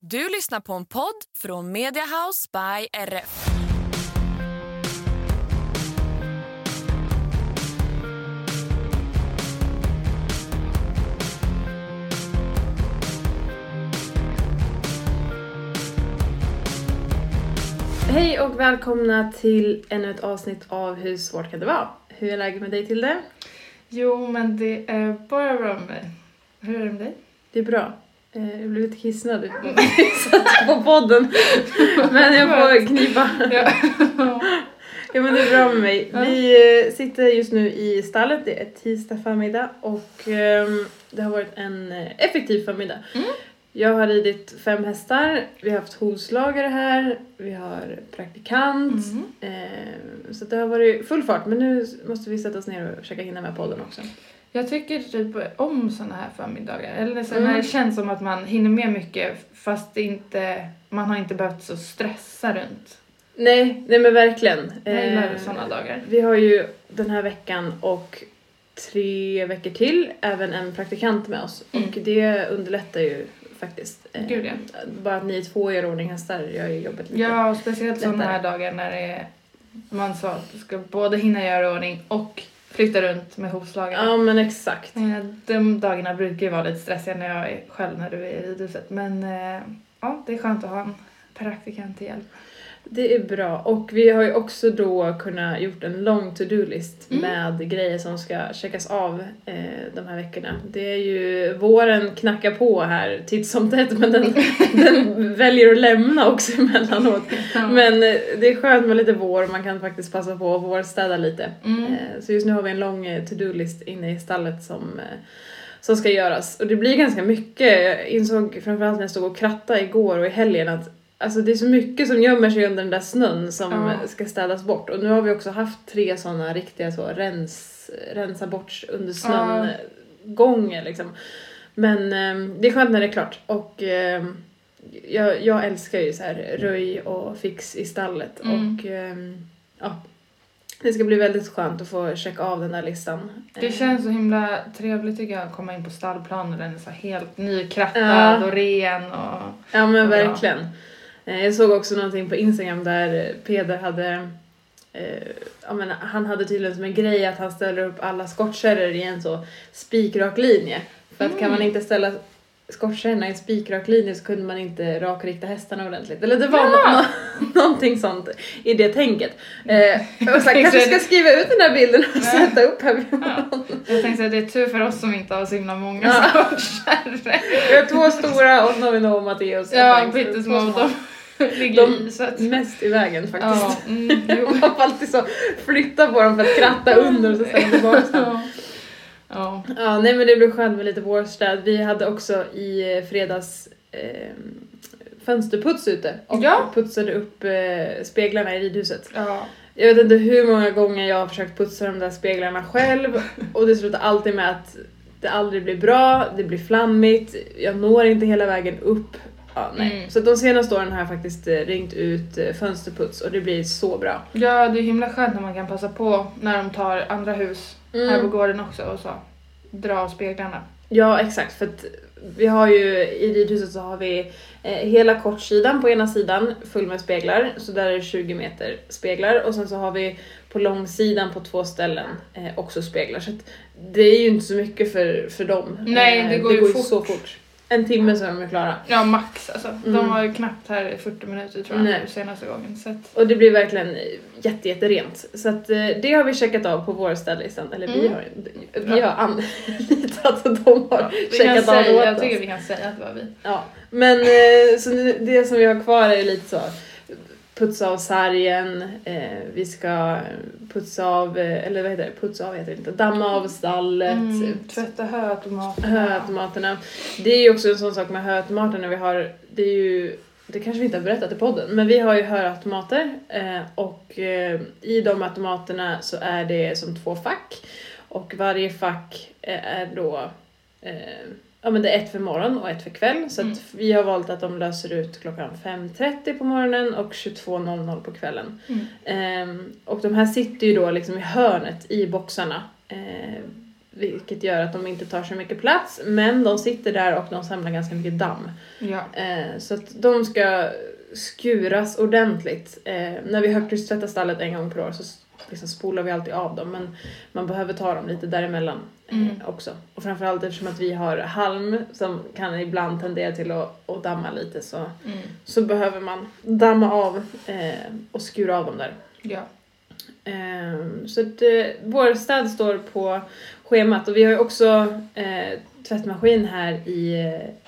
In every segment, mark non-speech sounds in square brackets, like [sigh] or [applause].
Du lyssnar på en podd från Mediahouse by RF. Hej och välkomna till ännu ett avsnitt av Hur svårt kan det vara? Hur är läget med dig Tilde? Jo, men det är bara bra med mig. Hur är det med dig? Det är bra. Eh, Jag blev lite kissnödig [laughs] på podden. Men jag får knipa. Ja. [laughs] Ja men det är bra med mig. Vi eh, sitter just nu i stallet, det är tisdag förmiddag och ehm, det har varit en eh, effektiv förmiddag. Mm. Jag har ridit fem hästar, vi har haft hovslagare här, vi har praktikant. Mm. ehm, Så det har varit full fart men nu måste vi sätta oss ner och försöka hinna med podden också. Jag tycker typ om såna här förmiddagar. Eller så Mm. när det känns som att man hinner med mycket fast inte, man har inte behövt så stressa runt. Nej, nej men verkligen. Jag gillar Eh, såna dagar. Vi har ju den här veckan och tre veckor till även en praktikant med oss Mm. och det underlättar ju faktiskt. Eh, Gud, ja. Bara att ni två gör ordning hästar gör ju jobbet lite. Ja, speciellt lättare. här dagar när det är, man sa att du ska både hinna göra ordning och flytta runt med hovslagarna. Ja men exakt. Eh, De dagarna brukar ju vara lite stressiga när jag är själv när du är i ridhuset. Men eh, ja, det är skönt att ha en praktikant till hjälp. Det är bra och vi har ju också då kunnat gjort en lång to-do-list Mm. med grejer som ska checkas av eh, de här veckorna. Det är ju, våren knackar på här titt som tätt men den, [laughs] den väljer att lämna också emellanåt. Men eh, det är skönt med lite vår, man kan faktiskt passa på att vårstäda lite. Mm. Eh, Så just nu har vi en lång eh, to-do-list inne i stallet som, eh, som ska göras. Och det blir ganska mycket, jag insåg framförallt när jag stod och krattade igår och i helgen att Alltså det är så mycket som gömmer sig under den där snön som Ja. ska städas bort. Och nu har vi också haft tre sådana riktiga så rens, rensa bort under snön Ja. gånger liksom. Men eh, det är skönt när det är klart. Och eh, jag, jag älskar ju så här röj och fix i stallet. Mm. Och ehm, ja, det ska bli väldigt skönt att få checka av den där listan. Det Eh, känns så himla trevligt tycker jag att komma in på stallplanen och den är så helt nykrattad Ja. och ren och... Ja men Ja. verkligen. Eh, Jag såg också någonting på Instagram där Peder hade eh, ja, men han hade tydligen som en grej att han ställer upp alla skottkärror i en så spikrak linje. För att kan man inte ställa skottkärrorna i en spikrak linje så kunde man inte rakrikta hästarna ordentligt. Eller det var Ja. nå- någonting sånt i det tänket. Eh, och så här, kanske ska skriva ut den här bilden och sätta upp här. Ja. Jag tänkte att det är tur för oss som inte har så himla många Ja. skottkärror. Vi har två stora och Novino och Matteus. Ja, pyttesmå. [laughs] ligger De i så att... mest i vägen faktiskt. Ja, mm. Man [laughs] får alltid så flytta på dem för att kratta under och så ställa tillbaka dem. Ja. Ja. Ja, nej men det blev skönt med lite vårstäd. Vi hade också i eh, fredags eh, fönsterputs ute och Ja. putsade upp eh, speglarna i ridhuset. ja. Jag vet inte hur många gånger jag har försökt putsa de där speglarna själv och det slutar alltid med att det aldrig blir bra, det blir flammigt, jag når inte hela vägen upp. Ja, nej. Mm. Så de senaste åren har jag faktiskt eh, ringt ut eh, fönsterputs och det blir så bra. Ja, det är himla skönt när man kan passa på när de tar andra hus Mm. här på gården också och så dra av speglarna. Ja exakt för att vi har ju i ridhuset så har vi eh, hela kortsidan på ena sidan full med speglar så där är det 20 meter speglar och sen så har vi på långsidan på två ställen eh, också speglar så det är ju inte så mycket för, för dem. Nej, Eh, det går ju fort. så fort. En timme så är de ju klara. Ja, max alltså. Mm. De var ju knappt här i 40 minuter tror jag Nej. senaste gången. Så att, Och det blir verkligen jätte, jätterent. Så att eh, det har vi checkat av på vår städlistan. Eller vi Mm. har vi har anlitat [laughs] att de har ja, vi checkat av säga, åt jag oss. tycker vi kan säga att det var vi. Ja, men eh, så det som vi har kvar är lite så putsa av sargen, eh, vi ska putsa av, eh, eller vad heter det, putsa av heter det inte, damma av stallet, Mm, tvätta höautomaterna. höautomaterna. Det är ju också en sån sak med höautomaterna vi har, det är ju det kanske vi inte har berättat i podden, men vi har ju hörautomater eh, och eh, i de automaterna så är det som två fack och varje fack eh, är då eh, Ja men det är ett för morgon och ett för kväll så Mm. vi har valt att de löser ut klockan 5.30 på morgonen och 22.00 på kvällen. Mm. Ehm, och de här sitter ju då liksom i hörnet i boxarna. Eh, vilket gör att de inte tar så mycket plats men de sitter där och de samlar ganska mycket damm. Ja. Eh, så att de ska skuras ordentligt. Eh, när vi högtryckstvättar stallet en gång per år så liksom spolar vi alltid av dem men man behöver ta dem lite däremellan Mm. också. Och framförallt eftersom att vi har halm som kan ibland tendera till att, att damma lite så, Mm. så behöver man damma av eh, och skura av dem där. Ja. Ehm, så att, eh, vår städ står på schemat och vi har ju också eh, tvättmaskin här i,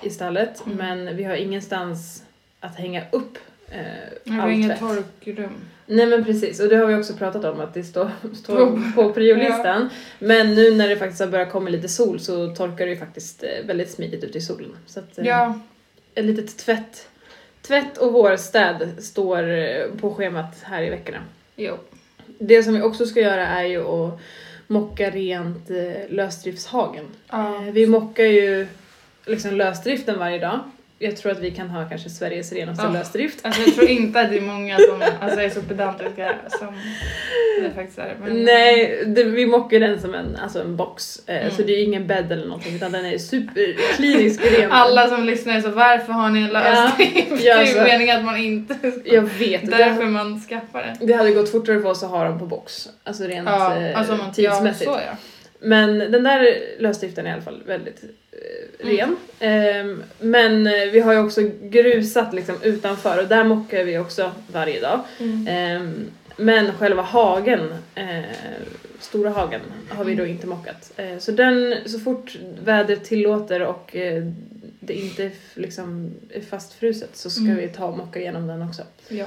eh, i stallet Mm. men vi har ingenstans att hänga upp eh, Vi har all inget tvätt. torkrum. Nej men precis och det har vi också pratat om att det står, [laughs] står På- priolistan. Men nu när det faktiskt har börjat komma lite sol så torkar det ju faktiskt eh, väldigt smidigt ute i solen. Så att, eh, Ja. ett litet tvätt, tvätt och vårstäd står eh, på schemat här i veckorna. Jo. Det som vi också ska göra är ju att mocka rent lösdriftshagen. Ja. Vi mockar ju liksom lösdriften varje dag. Jag tror att vi kan ha kanske Sveriges renaste Ja. lösdrift. Alltså jag tror inte att det är många som [laughs] alltså, är så pedantiska som det faktiskt är. Men, Nej, det, vi mockar den som en, alltså en box. Eh, Mm. Så det är ingen bädd eller någonting utan den är superklinisk ren. Alla som lyssnar är så varför har ni en lösdrift? Ja, det är ju meningen att man inte. Jag vet. Därför Det, man skaffar den. det hade gått fortare för oss att ha dem på box. Alltså rent Ja, eh, alltså man, ja, tidsmässigt. så ja. Men den där lösdriften är i alla fall väldigt eh, ren. Ehm, men eh, vi har ju också grusat liksom utanför och där mockar vi också varje dag. Mm. Ehm, men själva hagen, eh, stora hagen, har vi då inte mockat. Eh, så den, så fort vädret tillåter och det inte liksom är fastfruset så ska Mm. vi ta och mocka igenom den också. Ja.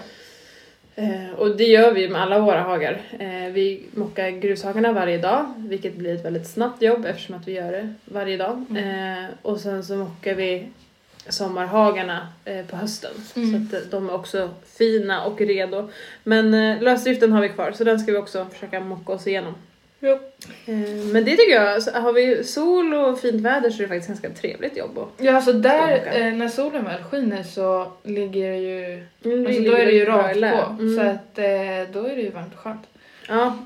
Eh, och det gör vi med alla våra hagar. Eh, vi mockar grushagarna varje dag, vilket blir ett väldigt snabbt jobb eftersom att vi gör det varje dag. Mm. Eh, och sen så mockar vi sommarhagarna eh, på hösten. Mm. Så att de är också fina och redo. Men lösdriften har vi kvar så den ska vi också försöka mocka oss igenom. Jo. Eh, men det tycker jag, så har vi sol och fint väder så är det faktiskt ganska trevligt jobb. Och, Ja, alltså där, eh, när solen väl skiner så ligger det ju... Mm, Alltså då är det ju rakt på. Mm. Så att eh, då är det ju varmt och skönt. Ja,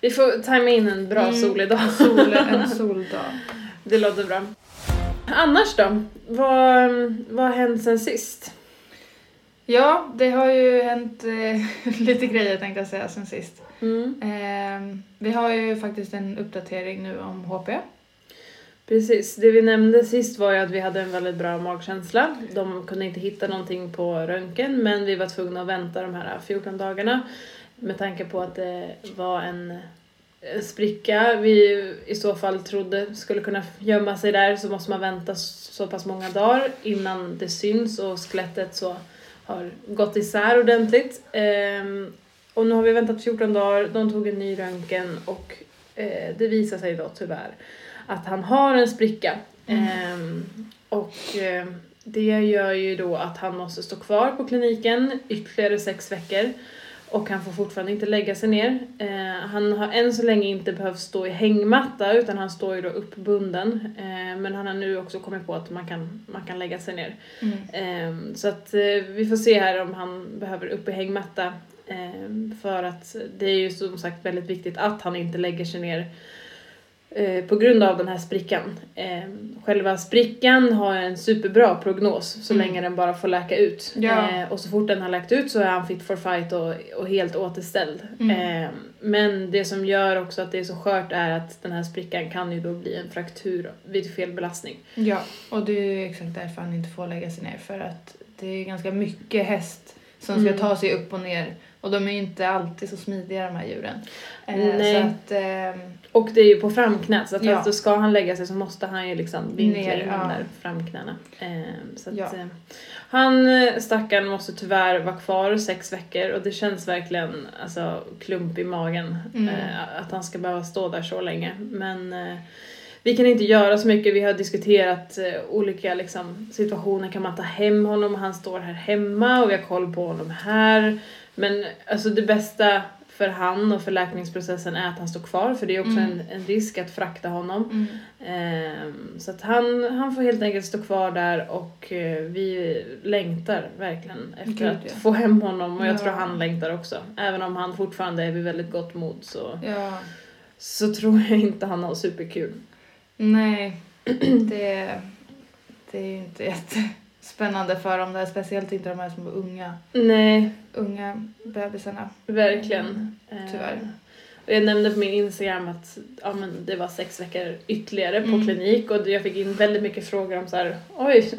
vi får tajma in en bra Mm. solig dag. Sol, en [laughs] soldag. Det låter bra. Annars då? Vad, vad har hänt sen sist? Ja, det har ju hänt eh, [laughs] lite grejer tänkte jag säga sen sist. Mm. Eh, vi har ju faktiskt en uppdatering nu om HP. Precis, det vi nämnde sist var ju att vi hade en väldigt bra magkänsla. De kunde inte hitta någonting på röntgen men vi var tvungna att vänta de här 14 dagarna med tanke på att det var en spricka vi i så fall trodde skulle kunna gömma sig där så måste man vänta så pass många dagar innan det syns och skelettet så har gått isär ordentligt. Ehm, och nu har vi väntat 14 dagar, de tog en ny röntgen och eh, det visar sig då tyvärr att han har en spricka. Ehm, och eh, det gör ju då att han måste stå kvar på kliniken ytterligare sex veckor. Och han får fortfarande inte lägga sig ner. Eh, han har än så länge inte behövt stå i hängmatta utan han står ju då uppbunden. Eh, men han har nu också kommit på att man kan, man kan lägga sig ner. Mm. Ehm, så att eh, vi får se här om han behöver upp i hängmatta. Ehm, för att det är ju som sagt väldigt viktigt att han inte lägger sig ner eh, på grund av den här sprickan. Ehm, själva sprickan har en superbra prognos så Mm. länge den bara får läka ut. Ja. Ehm, och så fort den har läkt ut så är han fit for fight och, och helt återställd. Mm. Men det som gör också att det är så skört är att den här sprickan kan ju då bli en fraktur vid fel belastning. Ja, och det är exakt därför han inte får lägga sig ner. För att det är ganska mycket häst som ska Mm. ta sig upp och ner. Och de är ju inte alltid så smidiga de här djuren. Eh, Nej. Att, ehm, Och det är ju på framknät så att Ja. alltså, ska han lägga sig så måste han ju liksom vinkla Ner, in ja. de där framknäna. Eh, så att, Ja. eh, han, eh, stackaren, måste tyvärr vara kvar sex veckor och det känns verkligen alltså, klump i magen Mm. eh, att han ska behöva stå där så länge. Men eh, vi kan inte göra så mycket. Vi har diskuterat eh, olika liksom, situationer. Kan man ta hem honom? Han står här hemma och vi har koll på honom här. Men alltså det bästa för han och för läkningsprocessen är att han står kvar för det är också Mm. en, en risk att frakta honom. mm. Ehm, så att han, han får helt enkelt stå kvar där och eh, vi längtar verkligen efter Gud, att ja. få hem honom och jag Ja. tror han längtar också. Även om han fortfarande är vid väldigt gott mod så, Ja. så tror jag inte han har superkul. Nej, det, det är ju inte jättespännande för dem där. Speciellt inte de här små unga, Nej, unga bebisarna. verkligen. Mm, tyvärr. Eh, och jag nämnde på min Instagram att ja, men det var sex veckor ytterligare på Mm. klinik och jag fick in väldigt mycket frågor om så här, oj,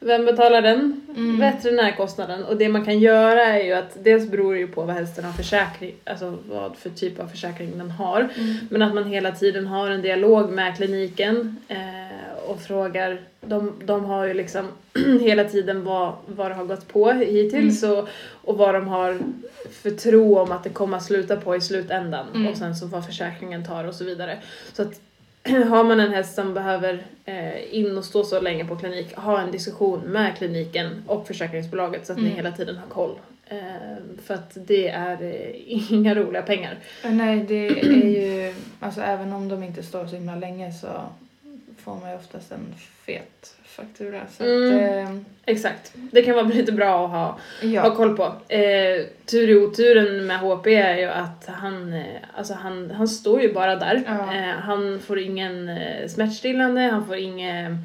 vem betalar den Mm. veterinärkostnaden? Och det man kan göra är ju att dels beror det ju på vad hästen har försäkring, alltså vad för typ av försäkring den har. Mm. Men att man hela tiden har en dialog med kliniken eh, och frågar, de, de har ju liksom [clears throat] hela tiden vad, vad det har gått på hittills och, och vad de har för tro om att det kommer att sluta på i slutändan Mm. och sen så vad försäkringen tar och så vidare. Så att [clears throat] har man en häst som behöver eh, in och stå så länge på klinik, ha en diskussion med kliniken och försäkringsbolaget så att ni Mm. hela tiden har koll. Eh, för att det är eh, [laughs] inga roliga pengar. Nej, det är ju, alltså även om de inte står så himla länge så får man ju oftast en fet faktura. Så Mm. att, eh, Exakt. Det kan vara lite bra att ha, ha ja. koll på. Eh, tur i oturen med HP är ju att han, eh, alltså han, han står ju bara där. Ja. Eh, han får ingen eh, smärtstillande, han får ingen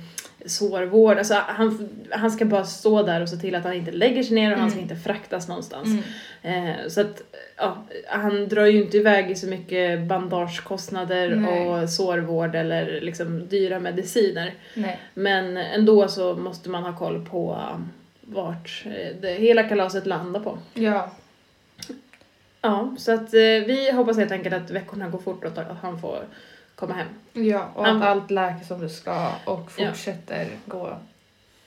sårvård. Alltså han, han ska bara stå där och se till att han inte lägger sig ner och han ska Mm. inte fraktas någonstans. Mm. Eh, så att ja, han drar ju inte iväg i så mycket bandagekostnader Nej. och sårvård eller liksom dyra mediciner. Nej. Men ändå så måste man ha koll på um, vart eh, det, hela kalaset landar på. Ja. Ja, så att eh, vi hoppas helt enkelt att veckorna går fort och att han får komma hem. Ja, och att allt läker som det ska och Ja. fortsätter gå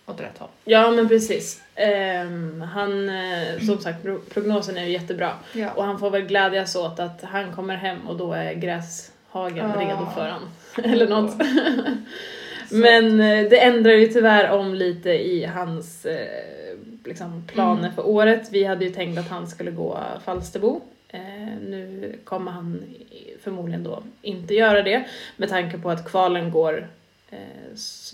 åt rätt håll. Ja, men precis. Ehm, han, eh, som sagt, pro- prognosen är ju jättebra. Ja. Och han får väl glädjas åt att han kommer hem och då är gräshagen Ja. redo för han. [laughs] Eller något. [laughs] Men eh, det ändrar ju tyvärr om lite i hans eh, liksom, planer Mm. för året. Vi hade ju tänkt att han skulle gå Falsterbo. Eh, nu kommer han förmodligen då inte göra det med tanke på att kvalen går eh,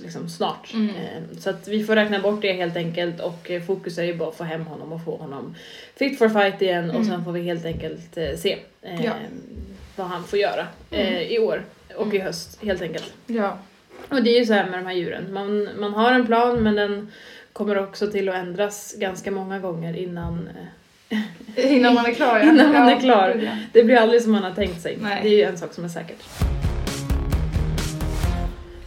liksom snart. Mm. Eh, så att vi får räkna bort det helt enkelt och eh, fokus är ju bara att få hem honom och få honom fit for fight igen och Mm. sen får vi helt enkelt eh, se eh, Ja. vad han får göra eh, Mm. i år och i Mm. höst helt enkelt. Ja. Och det är ju så här med de här djuren. Man, man har en plan men den kommer också till att ändras ganska många gånger innan [laughs] Innan man är klar ja. Innan man är klar. det blir aldrig som man har tänkt sig. Nej. Det är ju en sak som är säkert.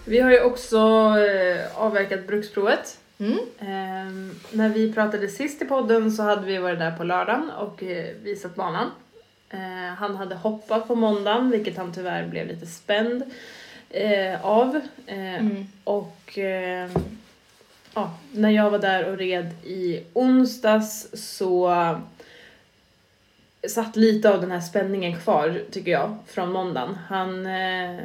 Vi har ju också eh, avverkat bruksprovet. Mm. Ehm, när vi pratade sist i podden så hade vi varit där på lördagen och eh, visat banan. Eh, han hade hoppat på måndagen vilket han tyvärr blev lite spänd eh, av. Eh, Mm. och eh, ja, när jag var där och red i onsdags så satt lite av den här spänningen kvar tycker jag från måndagen. Han, eh,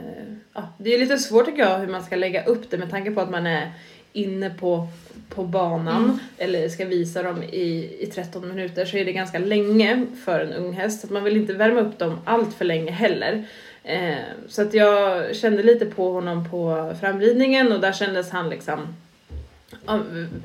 ja, det är lite svårt tycker jag hur man ska lägga upp det med tanke på att man är inne på, på banan Mm. eller ska visa dem i, i 13 minuter så är det ganska länge för en ung häst. Så man vill inte värma upp dem allt för länge heller. Eh, så att jag kände lite på honom på framridningen och där kändes han liksom,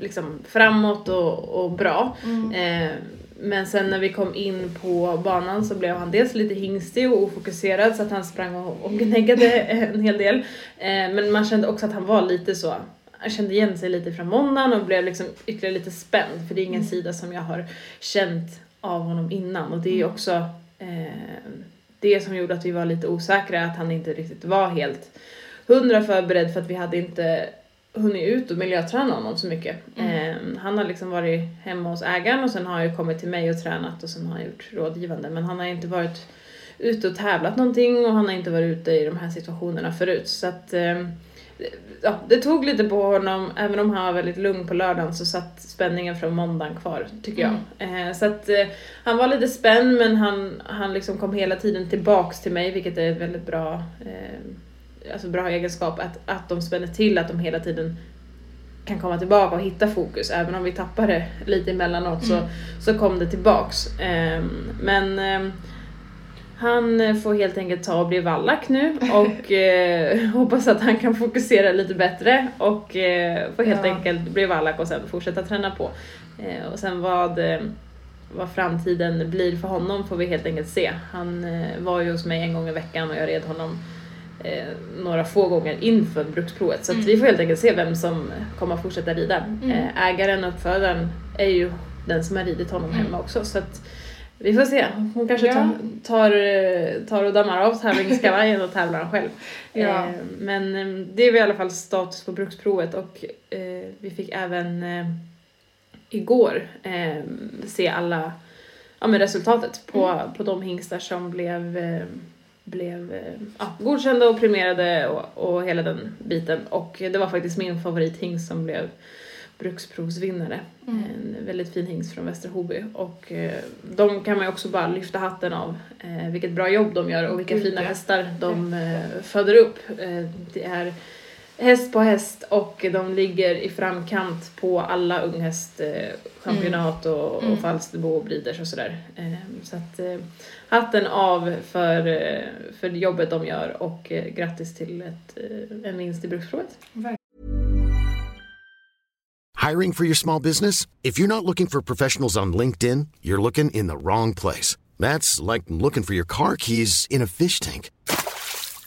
liksom framåt och, och bra. Mm. Eh, men sen när vi kom in på banan så blev han dels lite hingstig och ofokuserad så att han sprang och, och gneggade en hel del. Eh, men man kände också att han var lite så, han kände igen sig lite från måndagen och blev liksom ytterligare lite spänd för det är ingen Mm. sida som jag har känt av honom innan och det är Mm. också eh, det som gjorde att vi var lite osäkra att han inte riktigt var helt hundra förberedd för att vi hade inte hunnit ut och miljöträna honom så mycket. Mm. Eh, han har liksom varit hemma hos ägaren och sen har han ju kommit till mig och tränat och sen har han gjort rådgivande. Men han har inte varit ute och tävlat någonting och han har inte varit ute i de här situationerna förut. Så att eh, ja, det tog lite på honom, även om han var väldigt lugn på lördagen så satt spänningen från måndagen kvar, tycker jag. Eh, så att eh, han var lite spänd men han, han liksom kom hela tiden tillbaks till mig, vilket är ett väldigt bra, eh, alltså bra egenskap, att, att de spänner till, att de hela tiden kan komma tillbaka och hitta fokus. Även om vi tappar det lite emellanåt så, så kom det tillbaks. Eh, men eh, han får helt enkelt ta och bli vallack nu [laughs] och eh, hoppas att han kan fokusera lite bättre och eh, får helt Ja. enkelt bli vallack och sen fortsätta träna på. Eh, och sen vad, eh, vad framtiden blir för honom får vi helt enkelt se. Han eh, var ju hos mig en gång i veckan och jag red honom eh, några få gånger inför bruksprovet. Så att vi får helt enkelt se vem som kommer att fortsätta rida. Eh, ägaren och uppfödaren är ju den som har ridit honom hemma också. Så att vi får se. Hon kanske Ja. tar, tar, eh, tar och dammar av tävlingskavajen och tävlar själv. [laughs] Ja. Eh, men eh, det är väl i alla fall status på bruksprovet och eh, vi fick även eh, igår eh, se alla ja, men resultatet på, Mm. på de hingstar som blev, eh, blev eh, ja, godkända och premierade och, och hela den biten. Och det var faktiskt min favorithingst som blev bruksprovsvinnare. Mm. En väldigt fin hingst från Västra Hoby. Och eh, de kan man ju också bara lyfta hatten av. Eh, vilket bra jobb de gör och vilka fina hästar de eh, föder upp. Eh, det är häst på häst och de ligger i framkant på alla unghästchampionat och, Mm. och Falsterbo och Breeders och sådär. Eh, så att eh, hatten av för, eh, för jobbet de gör och eh, grattis till ett, en vinst i bruksprovet. Hiring for your small business? If you're not looking for professionals on LinkedIn, you're looking in the wrong place. That's like looking for your car keys in a fish tank.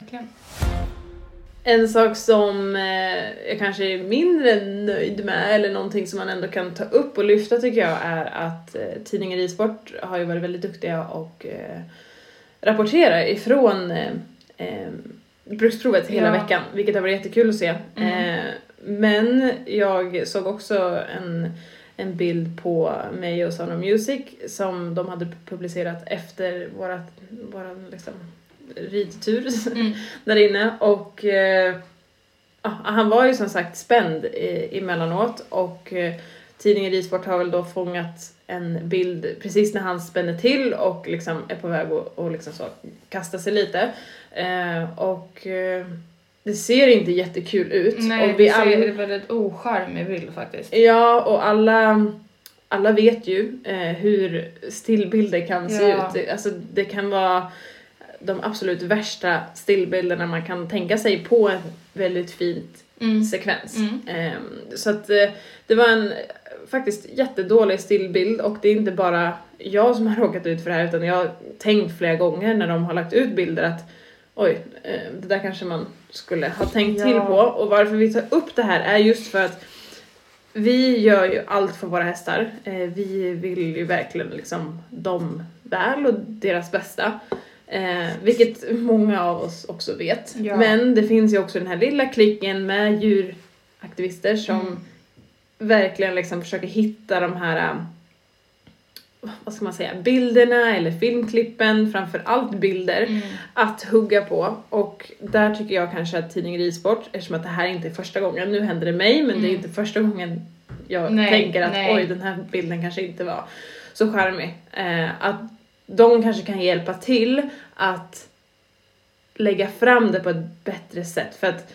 Verkligen. En sak som eh, jag kanske är mindre nöjd med, eller någonting som man ändå kan ta upp och lyfta tycker jag, är att eh, tidningen Ridsport har ju varit väldigt duktiga och eh, rapportera ifrån eh, eh, bruksprovet hela Ja. veckan, vilket har varit jättekul att se. Eh, men jag såg också en, en bild på mig och Sound Music som de hade publicerat efter vårat, våran liksom, ridtur [laughs] där inne och eh, han var ju som sagt spänd i, emellanåt och eh, tidningen Ridsport har väl då fångat en bild precis när han spänner till och liksom är på väg att och liksom så kasta sig lite. Eh, och eh, det ser inte jättekul ut. Nej, och vi det ser en väldigt ocharmig bild faktiskt. Ja, och alla, alla vet ju eh, hur stillbilder kan se Ja. ut. Alltså, det kan vara de absolut värsta stillbilderna man kan tänka sig på en väldigt fint Mm. sekvens. Ehm, så att eh, det var en faktiskt jättedålig stillbild och det är inte bara jag som har [laughs] råkat ut för det här utan jag har tänkt flera gånger när de har lagt ut bilder att oj, eh, det där kanske man skulle ha tänkt Ja. till på och varför vi tar upp det här är just för att vi gör ju allt för våra hästar. Eh, vi vill ju verkligen liksom dem väl och deras bästa. Eh, vilket många av oss också vet. Ja. Men det finns ju också den här lilla klicken med djuraktivister som Mm. verkligen liksom försöker hitta de här eh, vad ska man säga, bilderna eller filmklippen, framför allt bilder, Mm. att hugga på. Och där tycker jag kanske att tidningen Ridsport, eftersom att det här inte är första gången, nu händer det mig, men det är inte första gången jag Nej, tänker att nej. oj den här bilden kanske inte var så charmig. Eh, att de kanske kan hjälpa till att lägga fram det på ett bättre sätt för att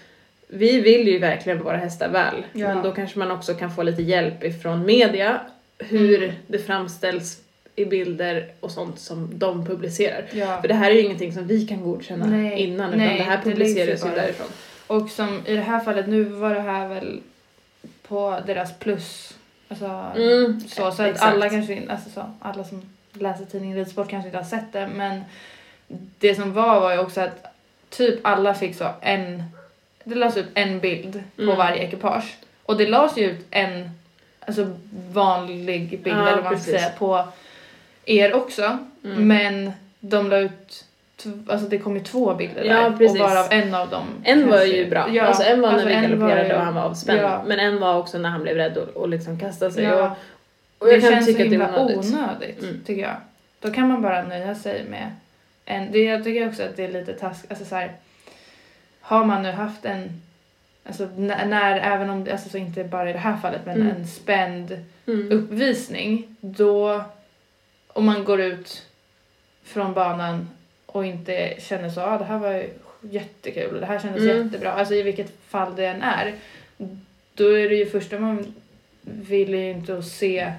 vi vill ju verkligen våra hästar väl Ja. men då kanske man också kan få lite hjälp ifrån media hur Mm. det framställs i bilder och sånt som de publicerar. Ja. För det här är ju ingenting som vi kan godkänna Nej, innan utan nej, det här det ju publiceras ju därifrån. Och som i det här fallet, nu var det här väl på deras plus. Alltså, Mm, så, så att alla kanske alltså så, alla som läser tidningen Ridsport kanske inte har sett det men det som var var ju också att typ alla fick så en, det lades ut en bild på Mm. varje ekipage och det lades ju ut en alltså vanlig bild Ja, eller vad man ska säga på er också Mm. men de la ut Alltså det kom ju två bilder Ja, där precis. och varav en av dem En var ju bra. Ja, alltså en var när alltså vi en galopperade ju- och han var avspänd. Ja. Men en var också när han blev rädd och, och liksom kastade sig. Och, och det känns tycka så att det himla onödigt. onödigt, Mm. tycker jag. Då kan man bara nöja sig med en... Det, jag tycker också att det är lite taskigt. Alltså så här, har man nu haft en... Alltså när, när även om, alltså så inte bara i det här fallet, men Mm. en spänd Mm. uppvisning, då... Om man går ut från banan och inte känner så, ah, det här var ju jättekul, det här kändes Mm. jättebra, alltså i vilket fall det än är, då är det ju första man vill ju inte att se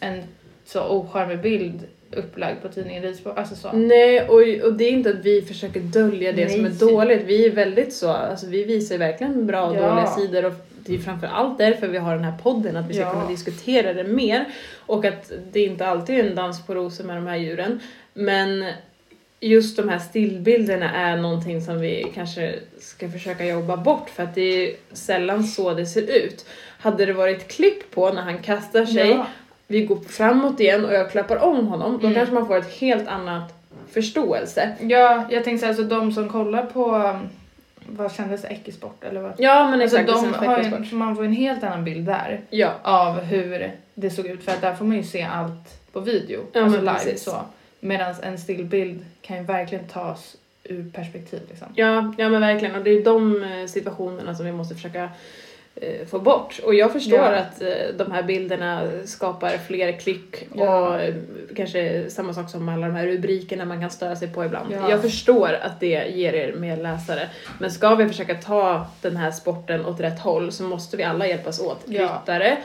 en så ocharmig bild upplagd på tidningen Ridsport, alltså så. Nej, och, och det är inte att vi försöker dölja det som är Nej. dåligt. Vi är väldigt så, alltså vi visar verkligen bra och Ja. dåliga sidor och det är framför allt därför vi har den här podden, att vi ska Ja. kunna diskutera det mer. Och att det inte alltid är en dans på rosor med de här djuren. Men just de här stillbilderna är någonting som vi kanske ska försöka jobba bort för att det är sällan så det ser ut. Hade det varit klipp på när han kastar sig, Ja. Vi går framåt igen och jag klappar om honom, då Mm. kanske man får ett helt annat förståelse. Ja, jag tänkte säga alltså de som kollar på um, vad kändes Ekisport eller vad? Ja men Alltså exakt, de Svensk har ju, man får en helt annan bild där Ja. av hur det såg ut för att där får man ju se allt på video, Ja, alltså live precis. så. Medan en stillbild kan ju verkligen tas ur perspektiv liksom. Ja, ja men verkligen och det är de eh, situationerna som vi måste försöka få bort. Och jag förstår Ja. att eh, de här bilderna skapar fler klick Ja. och eh, kanske samma sak som alla de här rubrikerna man kan störa sig på ibland. Ja. Jag förstår att det ger er mer läsare. Men ska vi försöka ta den här sporten åt rätt håll så måste vi alla hjälpas åt. Ryttare,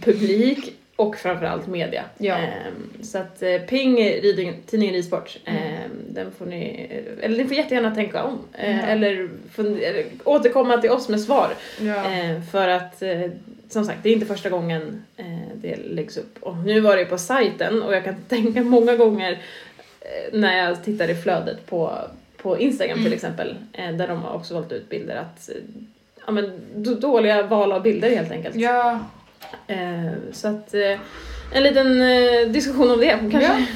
publik och framförallt media. Ja. Ehm, så att eh, ping riding, tidningen Ridsport, Mm. ehm, den får ni, eller ni får jättegärna tänka om. Ja. eller, eller återkomma till oss med svar. Ja. För att eh, som sagt, det är inte första gången eh, det läggs upp. Och nu var det på sajten och jag kan [laughs] tänka många gånger när jag tittar i flödet på, på Instagram Mm. till exempel, där de har också valt ut bilder att Ja men dåliga val av bilder helt enkelt. ja. Eh, så att eh, en liten eh, diskussion om det kanske,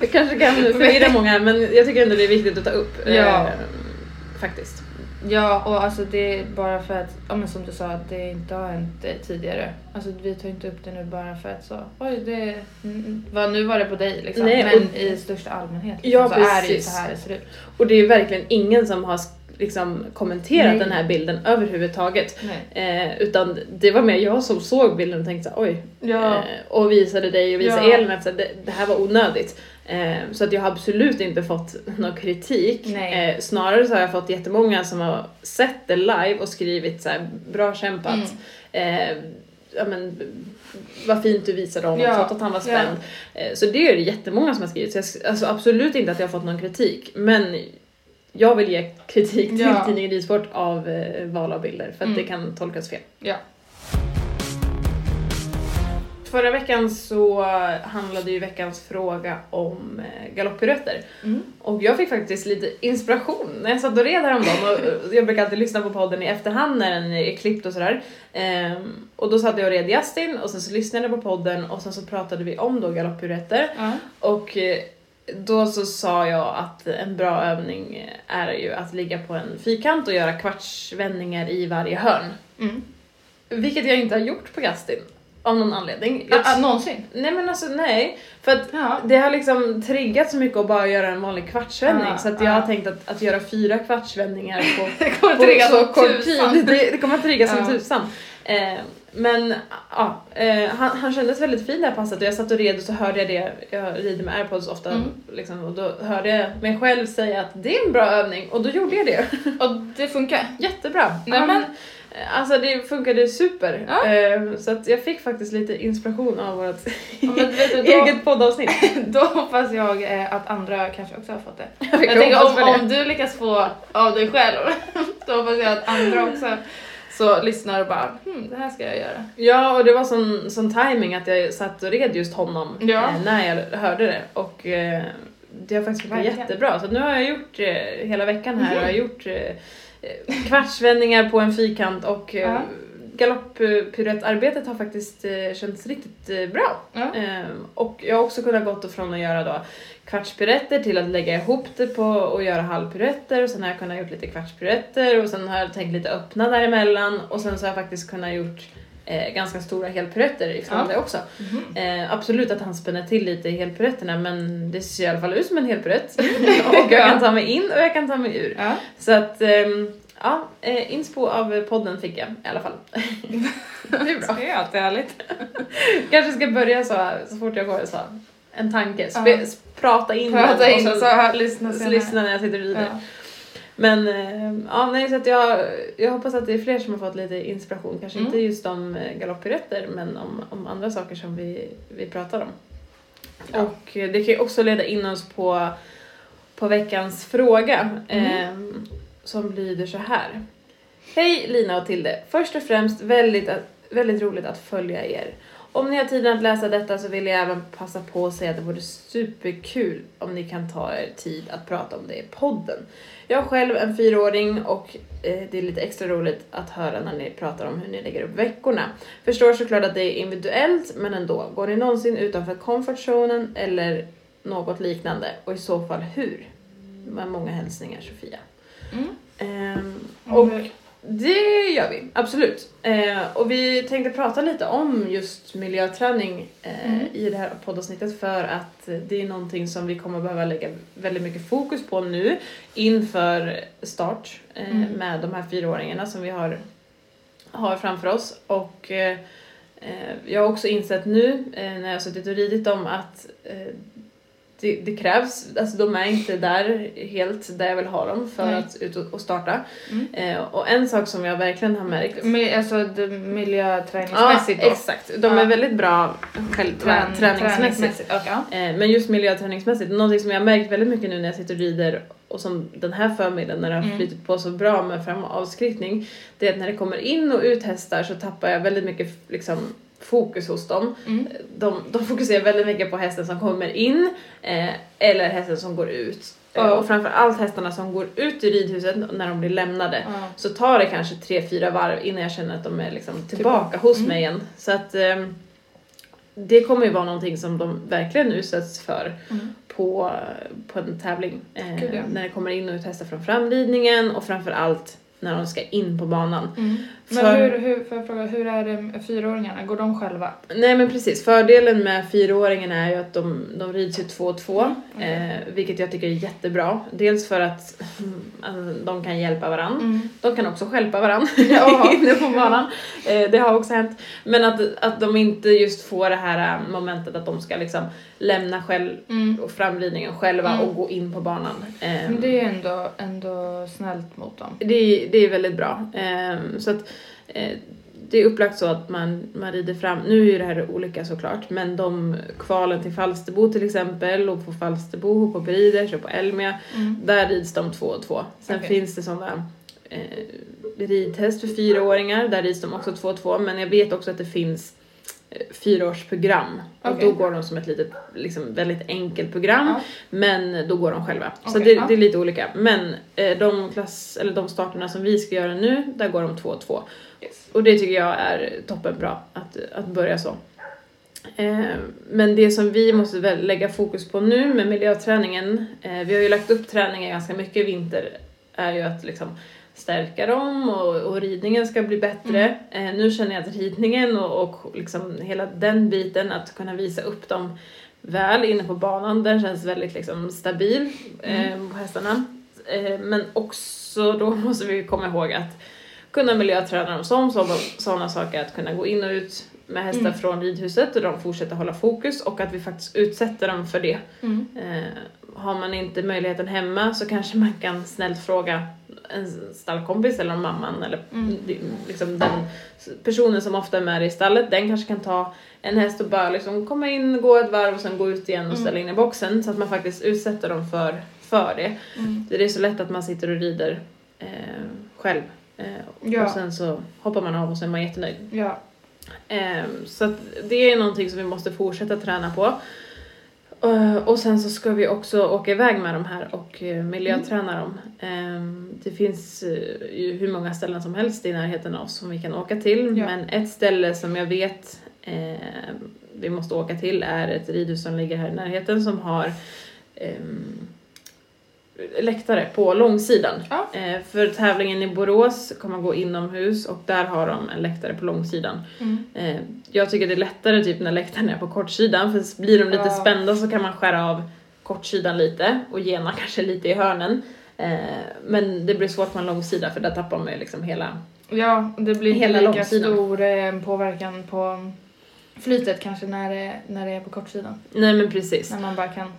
det [laughs] kanske kan förvirra många men jag tycker ändå det är viktigt att ta upp. Ja. faktiskt. Ja, och alltså det är bara för att, ja men som du sa, att det inte har hänt tidigare. Alltså vi tar inte upp det nu bara för att så, oj det, mm, vad, nu var det på dig liksom. Nej, men i största allmänhet liksom, Ja, så är det ju precis. så här det ser ut. Och det är verkligen ingen som har liksom kommenterat Nej. den här bilden överhuvudtaget. Eh, utan det var mer jag som såg bilden och tänkte så här, oj. Ja. Eh, och visade dig och visade Ja. Elin att så det, det här var onödigt. Eh, så att jag har absolut inte fått någon kritik. Eh, snarare så har jag fått jättemånga som har sett det live och skrivit så här, bra kämpat. Mm. Eh, ja, men, vad fint du visade honom Ja. trots att han var spänd. Eh, så det är det jättemånga som har skrivit. Så jag, alltså absolut inte att jag har fått någon kritik. Men jag vill ge kritik till Ja. tidningen Ridsport av eh, val av bilder för att Mm. det kan tolkas fel. Ja. Förra veckan så handlade ju veckans fråga om eh, galopppiruetter. Mm. Och jag fick faktiskt lite inspiration när jag satt och red häromdagen. Och och jag brukar alltid lyssna på podden i efterhand när den är klippt och sådär. Ehm, och då satt jag och red Justin och sen så lyssnade jag på podden och sen så pratade vi om då galopppiruetter. Ja. Och eh, då så sa jag att en bra övning är ju att ligga på en fyrkant och göra kvartsvändningar i varje hörn. Mm. Vilket jag inte har gjort på Justin. Av någon anledning. Jag, Ah, ah, någonsin? nej men alltså nej. För att Ja. det har liksom triggat så mycket att bara göra en vanlig kvartsvändning. Ah, så att jag ah. har tänkt att, att göra fyra kvartsvändningar på, [laughs] Det kommer på så kort tid. Det, [laughs] det kommer att trigga som Ja. tusan. Eh, men ja, eh, han, han kändes väldigt fin det här passet och jag satt och red och så hörde jag det, jag rider med airpods ofta Mm. liksom, och då hörde jag mig själv säga att det är en bra övning och då gjorde jag det. [laughs] Och det funkar. Jättebra. Nej, Han, men- eh, Alltså det funkade super. Ja. Eh, så att jag fick faktiskt lite inspiration av vårt Ja, du, [laughs] då- eget poddavsnitt. [laughs] Då hoppas jag eh, att andra kanske också har fått det. Jag Jag tänker om, om du lyckas få av dig själv, då hoppas jag att andra också så lyssnar och bara hmm, det här ska jag göra. Ja, och det var sån, sån timing att jag satt och red just honom Ja. eh, när jag hörde det. Och eh, det har faktiskt Verkligen. jättebra. Så nu har jag gjort eh, hela veckan här jag har gjort eh, eh, kvartsvändningar på en fyrkant och Ja. galopppiruettarbetet har faktiskt känts riktigt bra. Ja. Eh, och jag har också kunnat gått från att göra då kvartspiruetter till att lägga ihop det på och göra halvpiruetter och sen har jag kunnat gjort lite kvartspiruetter och sen har jag tänkt lite öppna däremellan och sen så har jag faktiskt kunnat gjort eh, ganska stora helpiruetter ifrån Ja. det också. Mhm. Eh, absolut att han spänner till lite i helpiruetterna men det ser i alla fall ut som en helpiruett. [laughs] och jag kan ta mig in och jag kan ta mig ur. Ja. Så att ehm, ja, eh, inspo av podden fick jag i alla fall. [laughs] det är bra. Det är alltid härligt. Kanske ska börja så så fort jag får så en tanke. Spe, Ja. Prata in Prata den in och så hör, lyssna så lyssna när jag sitter och rider. Ja. Men eh, ja, nej, så att jag, jag hoppas att det är fler som har fått lite inspiration. Kanske Mm. inte just om eh, galopppiruetter men om, om andra saker som vi, vi pratar om. Ja. Och eh, det kan ju också leda in oss på, på veckans fråga Mm. eh, som lyder så här. Hej Lina och Tilde! Först och främst väldigt, väldigt roligt att följa er. Om ni har tiden att läsa detta så vill jag även passa på att säga att det vore superkul om ni kan ta er tid att prata om det i podden. Jag har själv en fyraåring och eh, det är lite extra roligt att höra när ni pratar om hur ni lägger upp veckorna. Förstår såklart att det är individuellt men ändå. Går ni någonsin utanför comfortzonen eller något liknande och i så fall hur? Med många hälsningar Sofia. Mm. Ehm, Och och det gör vi, absolut. Eh, och vi tänkte prata lite om just miljöträning eh, Mm. i det här poddavsnittet för att det är någonting som vi kommer behöva lägga väldigt mycket fokus på nu inför start eh, Mm. med de här fyraåringarna som vi har, har framför oss. Och eh, eh, jag har också insett nu eh, när jag har suttit och ridit dem att det, det krävs, alltså de är inte där helt där jag vill ha dem för Nej. att ut och, och starta. Mm. Eh, och en sak som jag verkligen har märkt Alltså miljöträningsmässigt då? exakt. De Ja. är väldigt bra själva Trän- träningsmässigt. ja. Eh, men just miljöträningsmässigt, någonting som jag har märkt väldigt mycket nu när jag sitter och rider och som den här förmiddagen när det har Mm. flyttit på så bra med fram och avskrittning, det är att när det kommer in och ut hästar så tappar jag väldigt mycket liksom, fokus hos dem. Mm. De, de fokuserar väldigt mycket på hästen som kommer in eh, eller hästen som går ut. Eh, Ja. och framförallt hästarna som går ut ur ridhuset när de blir lämnade Ja. så tar det kanske tre, fyra varv innan jag känner att de är liksom tillbaka hos Mm. mig igen. Så att ehm, det kommer ju vara någonting som de verkligen utsätts för Mm. på, på en tävling. Eh, Gud, ja. När det kommer in och ut hästar från framridningen och framförallt när de ska in på banan. Mm. Men För- hur, hur, jag fråga, hur är det med fyraåringarna? Går de själva? Nej men precis, fördelen med fyraåringen är ju att de, de rids ju två och två, Mm, eh, vilket jag tycker är jättebra. Dels för att mm, de kan hjälpa varandra. Mm. De kan också stjälpa varandra [laughs] [laughs] inne på banan. Eh, det har också hänt. Men att, att de inte just får det här eh, momentet att de ska liksom lämna själv Mm. och framridningen själva Mm. och gå in på banan. Eh, Men det är ändå, ändå snällt mot dem. det, är- det är väldigt bra. Eh, så att det är upplagt så att man, man rider fram, nu är ju det här olika såklart, men de kvalen till Falsterbo till exempel och på Falsterbo, på Briders och på Elmia, Mm. där rids de två och två. Sen Okej. finns det sådana eh, ridtest för fyraåringar, där rids de också två och två, men jag vet också att det finns fyraårsprogram och Okej. då går de som ett litet, liksom väldigt enkelt program Ja. men då går de själva. så Okej, det, ja. det är lite olika. Men eh, de, klass, eller de starterna som vi ska göra nu, där går de två och två. Yes. Och det tycker jag är toppenbra att, att börja så. Eh, men det som vi måste väl lägga fokus på nu med miljöträningen, eh, vi har ju lagt upp träningen ganska mycket i vinter, är ju att liksom stärka dem och, och ridningen ska bli bättre. Eh, nu känner jag att ridningen och, och liksom hela den biten, att kunna visa upp dem väl inne på banan, den känns väldigt liksom stabil eh, på hästarna. Eh, men också då [laughs] måste vi komma ihåg att kunna miljöträna dem som sådana saker att kunna gå in och ut med hästar Mm. från ridhuset och de fortsätter hålla fokus och att vi faktiskt utsätter dem för det. Mm. Eh, har man inte möjligheten hemma så kanske man kan snällt fråga en stallkompis eller mamman eller Mm. liksom den personen som ofta är med i stallet, den kanske kan ta en häst och bara liksom komma in, gå ett varv och sen gå ut igen och ställa in i boxen så att man faktiskt utsätter dem för, för det. Mm. Det är så lätt att man sitter och rider eh, själv eh, Ja. och sen så hoppar man av och så är man jättenöjd. Ja. Eh, så att det är någonting som vi måste fortsätta träna på. Eh, och sen så ska vi också åka iväg med de här och eh, miljöträna dem. Eh, det finns eh, ju hur många ställen som helst i närheten av oss som vi kan åka till. Ja. Men ett ställe som jag vet vi måste åka till är ett ridhus som ligger här i närheten som har ehm, läktare på långsidan. Ja. Eh, för tävlingen i Borås kommer man gå inomhus och där har de en läktare på långsidan. Mm. Eh, jag tycker det är lättare typ när läktaren är på kortsidan för blir de lite Ja. spända så kan man skära av kortsidan lite och gena [laughs] kanske lite i hörnen. Eh, men det blir svårt på en långsida för där tappar man ju liksom hela... Ja, det blir Hela lika långsidan. stor påverkan på flytet kanske när det, när det är på kortsidan. Nej men precis. När man bara kan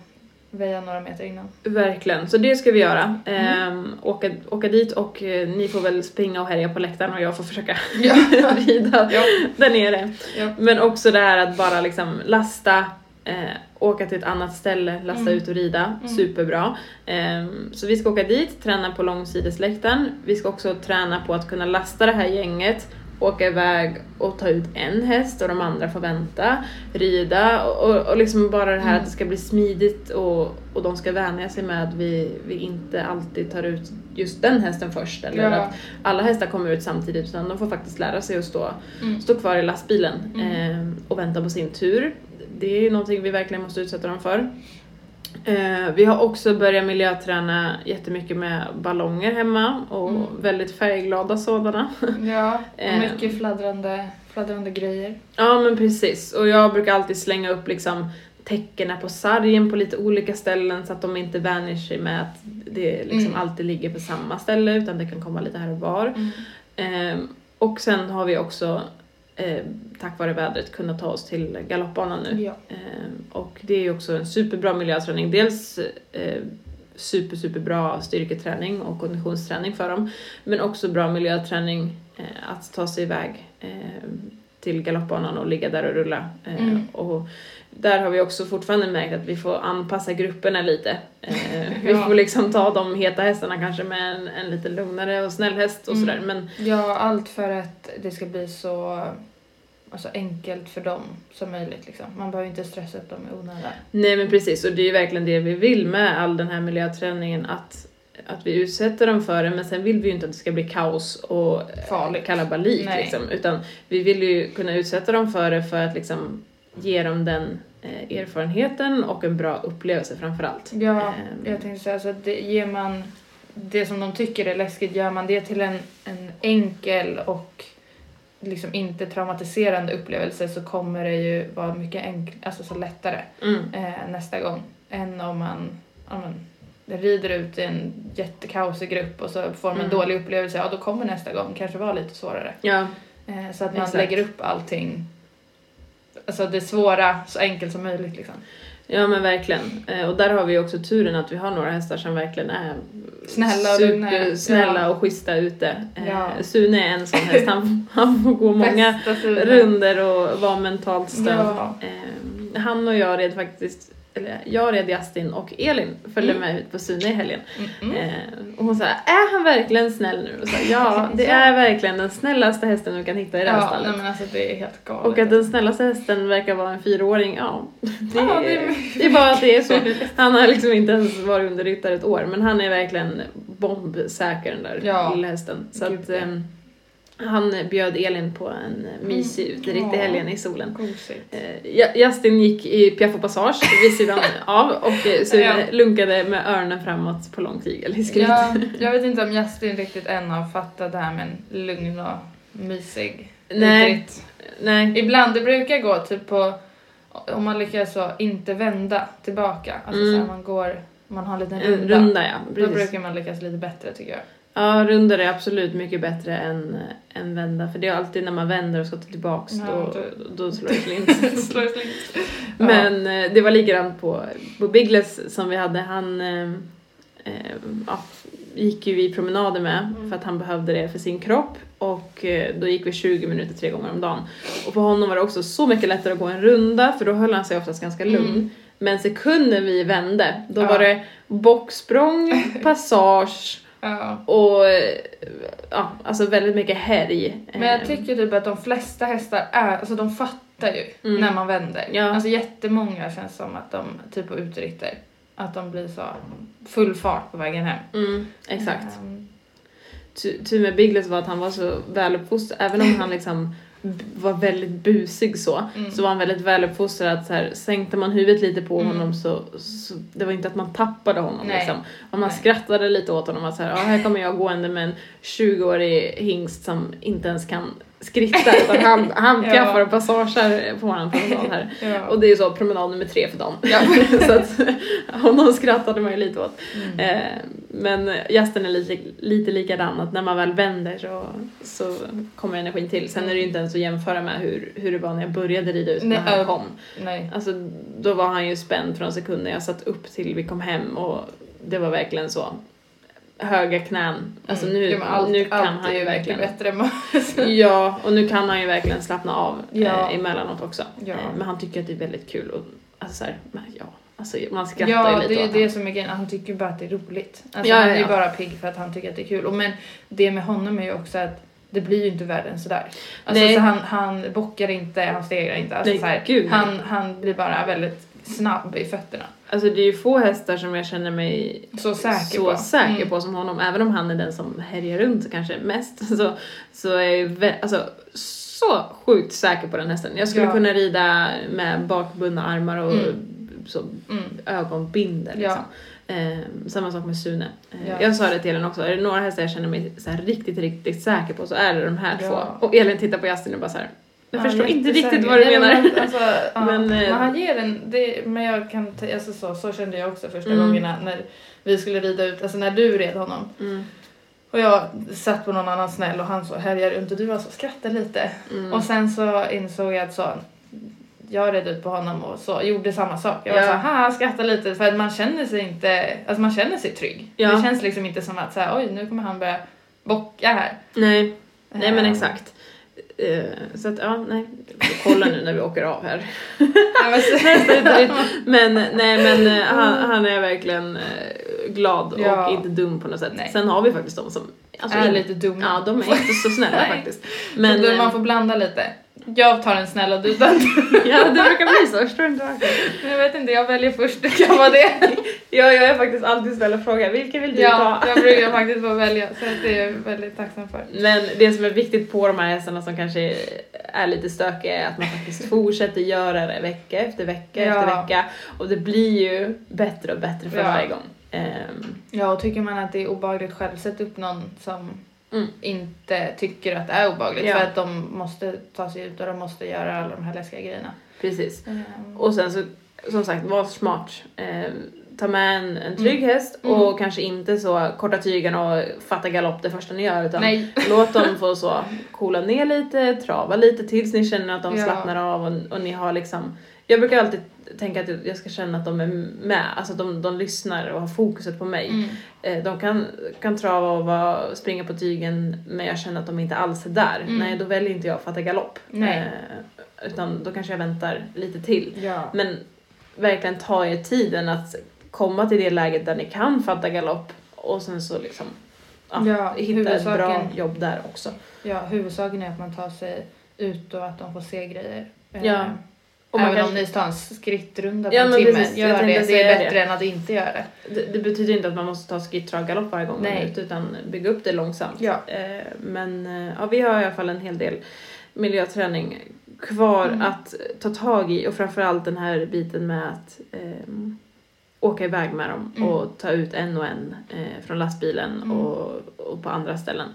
väja några meter innan. Verkligen, så det ska vi göra. Mm. Ehm, åka, åka dit och eh, ni får väl springa och härja på läktaren och jag får försöka [laughs] Ja. [laughs] rida Ja. där nere. Ja. Men också det här att bara liksom lasta, eh, åka till ett annat ställe, lasta Mm. ut och rida. Mm. Superbra. Ehm, så vi ska åka dit, träna på långsidesläktaren. Vi ska också träna på att kunna lasta det här gänget, åka iväg och ta ut en häst och de andra får vänta, rida och, och, och liksom bara det här Mm. att det ska bli smidigt och, och de ska vänja sig med att vi, vi inte alltid tar ut just den hästen först eller Ja. att alla hästar kommer ut samtidigt utan de får faktiskt lära sig att stå Mm. stå kvar i lastbilen Mm. eh, och vänta på sin tur. Det är någonting vi verkligen måste utsätta dem för. Eh, vi har också börjat miljöträna jättemycket med ballonger hemma och Mm. väldigt färgglada sådana. Ja, och [laughs] Eh. mycket fladdrande, fladdrande grejer. ja men precis och jag brukar alltid slänga upp liksom täckena på sargen på lite olika ställen så att de inte vänjer sig med att det liksom Mm. alltid ligger på samma ställe utan det kan komma lite här och var. Mm. Ehm, och sen har vi också eh, tack vare vädret kunnat ta oss till galoppbanan nu. Ja. Ehm, och det är ju också en superbra miljöträning. Dels eh, super, superbra styrketräning och konditionsträning för dem. Men också bra miljöträning eh, att ta sig iväg eh, till galoppbanan och ligga där och rulla. Eh, Mm. och där har vi också fortfarande märkt att vi får anpassa grupperna lite. Eh, [laughs] vi Ja. får liksom ta de heta hästarna kanske med en, en lite lugnare och snäll häst och Mm. sådär. Men ja, allt för att det ska bli så alltså, enkelt för dem som möjligt. Liksom. Man behöver inte stressa upp dem i onödan. Nej men precis och det är ju verkligen det vi vill med all den här miljöträningen att, att vi utsätter dem för det men sen vill vi ju inte att det ska bli kaos och Farligt. kalabalik liksom utan vi vill ju kunna utsätta dem för det för att liksom ge dem den eh, erfarenheten och en bra upplevelse framförallt. Ja, Ehm. jag tänkte säga så att det, ger man det som de tycker är läskigt, gör man det till en, en enkel och liksom inte traumatiserande upplevelse så kommer det ju vara mycket enk, alltså så lättare Mm. eh, nästa gång än om man, om man rider ut i en jättekaosig grupp och så får man en Mm. dålig upplevelse, ja då kommer nästa gång kanske vara lite svårare. Ja, Eh, så att man Exakt. lägger upp allting, alltså det svåra så enkelt som möjligt liksom. ja men verkligen. Eh, och där har vi också turen att vi har några hästar som verkligen är Snälla och lugna. supersnälla Ja. och schyssta ute. Eh, Ja. Sune är en sån häst, han, han får gå [laughs] många runder och vara mentalt stöd. Ja. Eh, han och jag red faktiskt, eller jag red Justin och Elin följde Mm. med ut på Sune i helgen. Mm. Eh, och hon sa, är han verkligen snäll nu? Och så, ja, det [laughs] är verkligen den snällaste hästen du kan hitta i det här Ja, stallet. nej men alltså det är helt galet. Och att den snällaste hästen verkar vara en fyraåring, ja. [laughs] Det, Ja, det är, det är bara att det är så. [laughs] Han har liksom inte ens varit under ryttare ett år, men han är verkligen bombsäker den där Ja. lilla hästen. Så Gud, att, ja. Han bjöd Elin på en mysig uteritt i helgen i solen. Eh, Ju- Justin gick i Piaff och Passage vid sidan [laughs] av och eh, Sune Ja. lunkade med öronen framåt på lång tygel i skrit. Ja, [laughs] jag vet inte om Justin riktigt än har fattat det här med en lugn och mysig Nej. Nej. Ibland, det brukar gå typ på, om man lyckas så inte vända tillbaka, alltså Mm. så man går, man har en liten En runda, runda ja, då brukar man lyckas lite bättre tycker jag. Ja, rundor är absolut mycket bättre än, än vända. För det är alltid när man vänder och ska ta tillbaks, Ja, då, då- då slår det slint. [laughs] Slår det slint. Ja. [laughs] Men eh, det var likadant på, på Biggles som vi hade. Han eh, eh, ja, gick ju vi promenader med Mm. för att han behövde det för sin kropp. Och eh, då gick vi 20 minuter tre gånger om dagen. Och för honom var det också så mycket lättare att gå en runda för då höll han sig oftast ganska lugn. Mm. Men sekunden vi vände, då Ja. var det bocksprång, [laughs] passage Ja. och ja, alltså väldigt mycket härj. Men jag Eh, tycker typ att de flesta hästar är, alltså de fattar ju Mm. när man vänder. Ja. Alltså jättemånga känns som att de, typ på utritter, att de blir så full fart på vägen hem. Mm, exakt. Tu- Tur med Biggles var att han var så väluppfostrad, även om han liksom var väldigt busig så, Mm. så var han väldigt väluppfostrad så här, sänkte man huvudet lite på Mm. honom så, så det var inte att man tappade honom Nej. liksom. Och man Nej. skrattade lite åt honom att så här, ja här kommer jag gående med en 20-årig hingst som inte ens kan skritta utan han, han [laughs] Ja. piaffar och passager på våran promenad här. ja. Och det är så promenad nummer tre för dagen. [laughs] så att honom skrattade man ju lite åt. Mm. Eh, men gästen är lite, lite likadan, att när man väl vänder så, så kommer energin till. Sen är det ju inte ens att jämföra med hur, hur det var när jag började rida ut när han kom. Nej. Alltså då var han ju spänd från sekunden jag satt upp till vi kom hem och det var verkligen så höga knän. Alltså nu, Ja, allt, nu kan allt han ju verkligen bättre än [laughs] Ja, och nu kan han ju verkligen slappna av Ja. eh, emellanåt också. Ja. Eh, men han tycker att det är väldigt kul och alltså så här, ja, alltså man skrattar Ja, ju lite det är det honom. som är grejen. Han tycker bara att det är roligt. Alltså, Ja, han ja, är ju ja. bara pigg för att han tycker att det är kul. Och men det med honom är ju också att det blir ju inte värre än sådär. Alltså, Nej. så han, han bockar inte, han stegrar inte. Alltså, Nej, så här, gud, han, han blir bara väldigt snabb i fötterna. Alltså det är ju få hästar som jag känner mig Så säker så på. säker Mm. på som honom. Även om han är den som härjar runt kanske mest [laughs] så, så är jag alltså, så sjukt säker på den hästen. Jag skulle Ja. kunna rida med bakbundna armar och Mm. så, Mm. ögonbindel. Ja. Liksom. Eh, samma sak med Sune. Eh, Ja. Jag sa det till Elin också, är det några hästar jag känner mig så riktigt, riktigt säker på så är det de här Ja. två. Och Elin tittar på Justin och bara så här. Jag Ja, förstår inte riktigt vad du Nej, menar. [laughs] Men, alltså, ja, Men, men, eh, han ger en, det, men jag kan, alltså, så, så kände jag också första Mm. gångerna när vi skulle rida ut, alltså när du red honom. Mm. Och jag satt på någon annan snäll och han så härjar runt och du var så skrattade lite. Mm. Och sen så insåg jag att så, jag red ut på honom och så gjorde samma sak. Jag var Ja. så här, skrattade lite för att man känner sig inte, alltså man känner sig trygg. Ja. Det känns liksom inte som att så här, oj nu kommer han börja bocka här. Nej, nej men Ehm, exakt. Eh, så att ja, nej. Kolla nu när vi åker av här. [laughs] ja, men så- nej men eh, [laughs] han, han är verkligen eh, glad Ja. och inte dum på något sätt. Nej. Sen har vi faktiskt de som alltså, är lite dumma. Ja, de är inte så snälla [laughs] faktiskt. Men, då, man får blanda lite. Jag tar den snälla du den. ja, det brukar bli så. Jag förstår inte varför. Jag vet inte, jag väljer först. Det kan vara det. Ja, jag är faktiskt alltid snäll och frågar vilken vill du Ja, ta? jag brukar faktiskt få välja. Så det är jag väldigt tacksam för. Men det som är viktigt på de här hästarna som kanske är lite stökiga är att man faktiskt [laughs] fortsätter göra det vecka efter vecka Ja. efter vecka. Och det blir ju bättre och bättre för Ja. varje gång. Ehm, Ja, och tycker man att det är obehagligt själv, sätt upp någon som Mm. inte tycker att det är obehagligt. Ja. För att de måste ta sig ut och de måste göra alla de här läskiga grejerna. precis. Mm. Och sen så, som sagt, var smart. Ehm, ta med en, en trygg Mm. häst Mm. och kanske inte så korta tygarna och fatta galopp det första ni gör utan Nej. [laughs] låt dem få så coola ner lite, trava lite tills ni känner att de Ja. slappnar av och, och ni har liksom jag brukar alltid tänka att jag ska känna att de är med, alltså att de, de lyssnar och har fokuset på mig. Mm. Eh, De kan, kan trava och vara, springa på tygen men jag känner att de inte alls är där. Mm. Nej, då väljer inte jag att fatta galopp. Eh, utan då kanske jag väntar lite till. Ja. Men verkligen ta er tiden att komma till det läget där ni kan fatta galopp och sen så liksom ja, Ja, hitta ett bra jobb där också. ja, huvudsaken är att man tar sig ut och att de får se grejer. Eh, Ja. Och man Även kanske- om ni tar en skrittrunda på Ja, en men timme, precis, gör det. Det är det. bättre än att inte göra det. Det, det betyder inte att man måste ta skritt, trav, galopp varje gång man Nej. är ute utan bygga upp det långsamt. Ja. Eh, men eh, ja, vi har i alla fall en hel del miljöträning kvar Mm. att ta tag i och framförallt den här biten med att ehm, åka iväg med dem Mm. och ta ut en och en eh, från lastbilen Mm. och, och på andra ställen.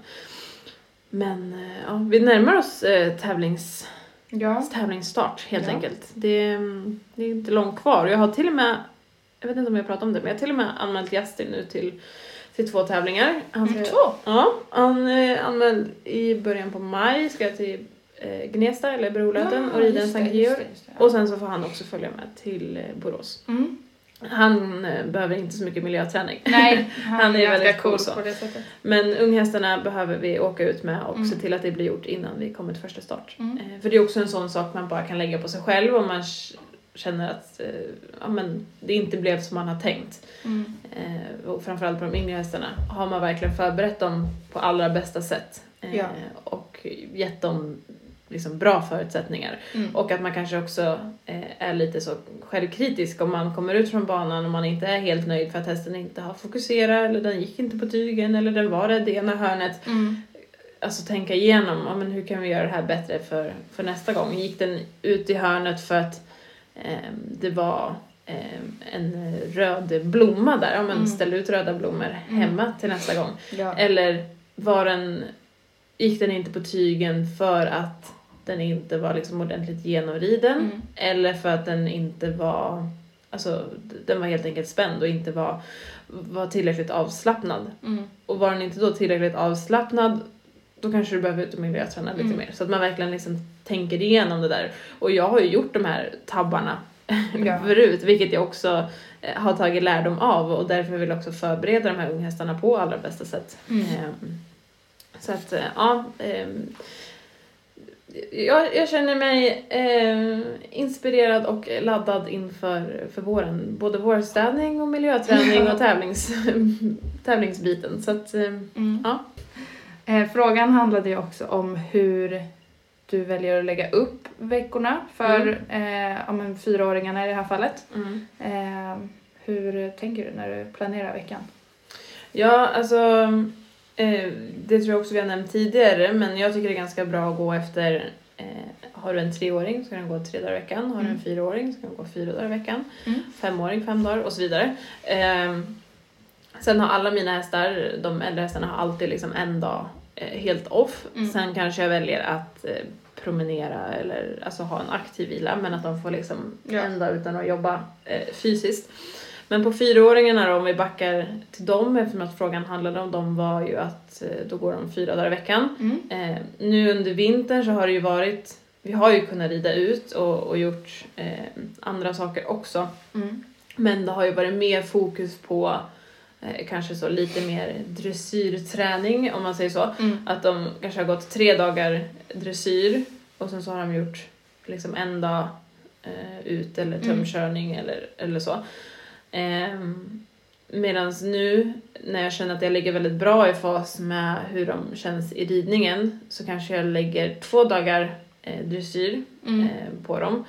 Men eh, ja, vi närmar oss eh, tävlings, Ja. tävlingsstart helt Ja. enkelt. Det, är- det är inte långt kvar. Jag har till och med jag vet inte om jag pratade om det, men jag har till och med anmält Justin nu till, till två tävlingar. Han ska, Mm, två? Ja, han är anmäld i början på maj, ska jag till eh, Gnesta eller Brolöten och rida en Sankt Georg. Och sen så får han också följa med till eh, Borås. Mm. Han eh, behöver inte så mycket miljöträning. [laughs] Nej, [laughs] han, Han är är väldigt cool cool så. på det sättet. Men unghästarna behöver vi åka ut med och Mm. se till att det blir gjort innan vi kommer till första start. Mm. Eh, För det är också en sån sak man bara kan lägga på sig själv om man känner att eh, ja, men det inte blev som man har tänkt. Mm. Och framförallt på de yngre hästarna. Har man verkligen förberett dem på allra bästa sätt Ja. och gett dem liksom bra förutsättningar. Mm. Och att man kanske också eh, är lite så självkritisk om man kommer ut från banan och man inte är helt nöjd för att hästen inte har fokuserat eller den gick inte på tygen eller den var rädd i ena hörnet. Mm. Alltså tänka igenom, ja, men hur kan vi göra det här bättre för, för nästa gång? Gick den ut i hörnet för att ehm, det var ehm, en röd blomma där? Ja men Mm. ställ ut röda blommor Mm. hemma till nästa gång. Ja. Eller var den, gick den inte på tygen för att den inte var liksom ordentligt genomriden? Mm. Eller för att den inte var, alltså den var helt enkelt spänd och inte var, var tillräckligt avslappnad. Mm. Och var den inte då tillräckligt avslappnad då kanske du behöver ut och miljöträna lite Mm. mer. Så att man verkligen liksom tänker igenom det där. Och jag har ju gjort de här tabbarna Ja. [laughs] förut, vilket jag också eh, har tagit lärdom av och därför vill jag också förbereda de här unghästarna på allra bästa sätt. Mm. Ehm, så att, eh, ja. Jag, jag känner mig eh, inspirerad och laddad inför för våren. Både vårstädning och miljöträning och [laughs] tävlings, [laughs] tävlingsbiten. Så att, eh, Mm. ja. Eh, frågan handlade ju också om hur du väljer att lägga upp veckorna för eh, ja, men fyraåringarna i det här fallet. Mm. Eh, hur tänker du när du planerar veckan? Ja, alltså det tror jag också vi har nämnt tidigare, men jag tycker det är ganska bra att gå efter eh, har du en treåring ska den gå tre dagar i veckan, har du en Mm. fyraåring ska den gå fyra dagar i veckan, Mm. femåring fem dagar och så vidare. Ehm, sen har alla mina hästar, de äldre hästarna har alltid liksom en dag eh, helt off. Mm. Sen kanske jag väljer att eh, promenera eller alltså ha en aktiv vila men att de får liksom Ja. en dag utan att jobba eh, fysiskt. Men på fyraåringarna då, om vi backar till dem, eftersom att frågan handlade om dem, var ju att eh, då går de fyra dagar i veckan. Mm. Eh, nu under vintern så har det ju varit, vi har ju kunnat rida ut och, och gjort eh, andra saker också. Mm. Men det har ju varit mer fokus på eh, kanske så lite mer dressyrträning om man säger så. Mm. Att de kanske har gått tre dagar dressyr och sen så har de gjort liksom en dag eh, ut eller Mm. tömkörning eller, eller så. Ehm, Medan nu när jag känner att jag ligger väldigt bra i fas med hur de känns i ridningen så kanske jag lägger två dagar eh, dressyr Mm. eh, på dem.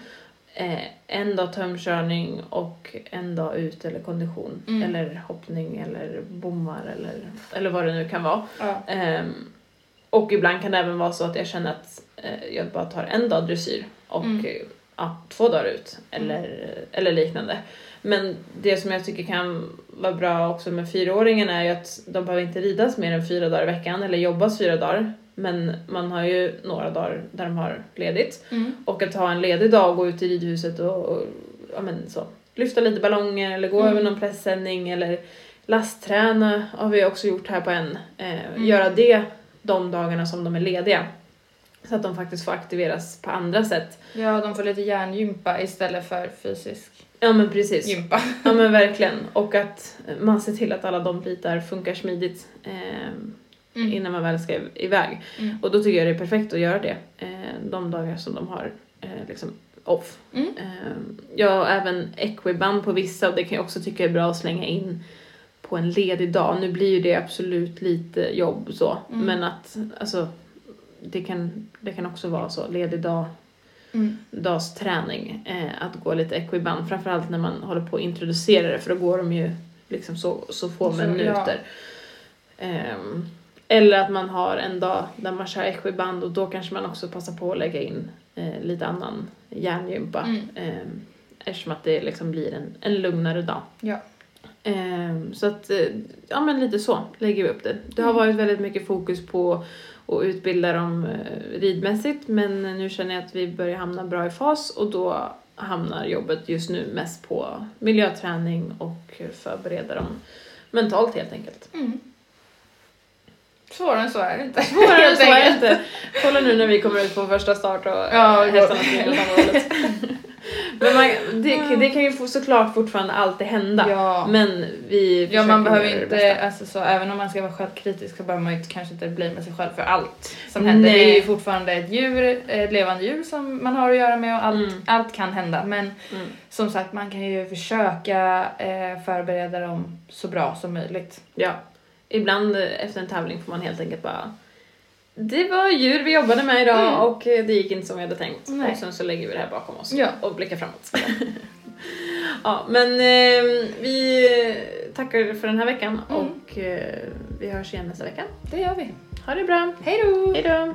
Eh, en dag tömkörning och en dag ut eller kondition. Mm. Eller hoppning eller bommar eller, eller vad det nu kan vara. Ja. Ehm, och ibland kan det även vara så att jag känner att eh, jag bara tar en dag dressyr och Mm. eh, ja, två dagar ut eller, eller liknande. Men det som jag tycker kan vara bra också med fyraåringen är ju att de behöver inte ridas mer än fyra dagar i veckan eller jobbas fyra dagar. Men man har ju några dagar där de har ledigt. Mm. Och att ha en ledig dag och gå ut i ridhuset och, och ja, men så, lyfta lite ballonger eller gå Mm. över någon pressändning eller lastträna har vi också gjort här på en. Eh, Mm. Göra det de dagarna som de är lediga. Så att de faktiskt får aktiveras på andra sätt. ja, de får lite hjärngympa istället för fysisk Ja men precis. gympa. Ja men verkligen. Och att man ser till att alla de bitar funkar smidigt eh, Mm. innan man väl ska iväg. Mm. Och då tycker jag det är perfekt att göra det eh, de dagar som de har eh, liksom off. Mm. Eh, jag har även equiband på vissa och det kan jag också tycka är bra att slänga in på en ledig dag. Nu blir ju det absolut lite jobb så, Mm. men att alltså det kan, det kan också vara så, ledig dag, Mm. dags träning, eh, att gå lite equiband, framförallt när man håller på att introducera det för då går de ju liksom så, så få Så, minuter. Ehm, eller att man har en dag där man kör equiband och då kanske man också passar på att lägga in eh, lite annan hjärngympa. Mm. Ehm, eftersom att det liksom blir en, en lugnare dag. Ja. Ehm, så att, eh, ja men lite så lägger vi upp det. Det har Mm. varit väldigt mycket fokus på och utbilda dem eh, ridmässigt men nu känner jag att vi börjar hamna bra i fas och då hamnar jobbet just nu mest på miljöträning och förbereda dem mentalt helt enkelt. Mm. Svårare än så är det inte. [laughs] Svårare än så är det inte. Kolla nu när vi kommer ut på första start och Ja, ja, hästarna springer åt. [laughs] Men man, det, det kan ju såklart fortfarande alltid hända. Ja. Men vi Ja, man behöver inte, alltså så, även om man ska vara självkritisk så behöver man ju kanske inte bli med sig själv för allt som händer. Nej. Det är ju fortfarande ett djur, ett levande djur som man har att göra med och allt, Mm. allt kan hända. Men Mm. som sagt, man kan ju försöka eh, förbereda dem så bra som möjligt. Ja. Ibland eh, efter en tävling får man helt enkelt bara det var djur vi jobbade med idag Mm. och eh, det gick inte som vi hade tänkt. Nej. Och sen så lägger vi det här bakom oss Ja. och blickar framåt. [laughs] ja, men eh, vi tackar för den här veckan Mm. och eh, vi hörs igen nästa vecka. Det gör vi. Ha det bra! Hej då! Hej då!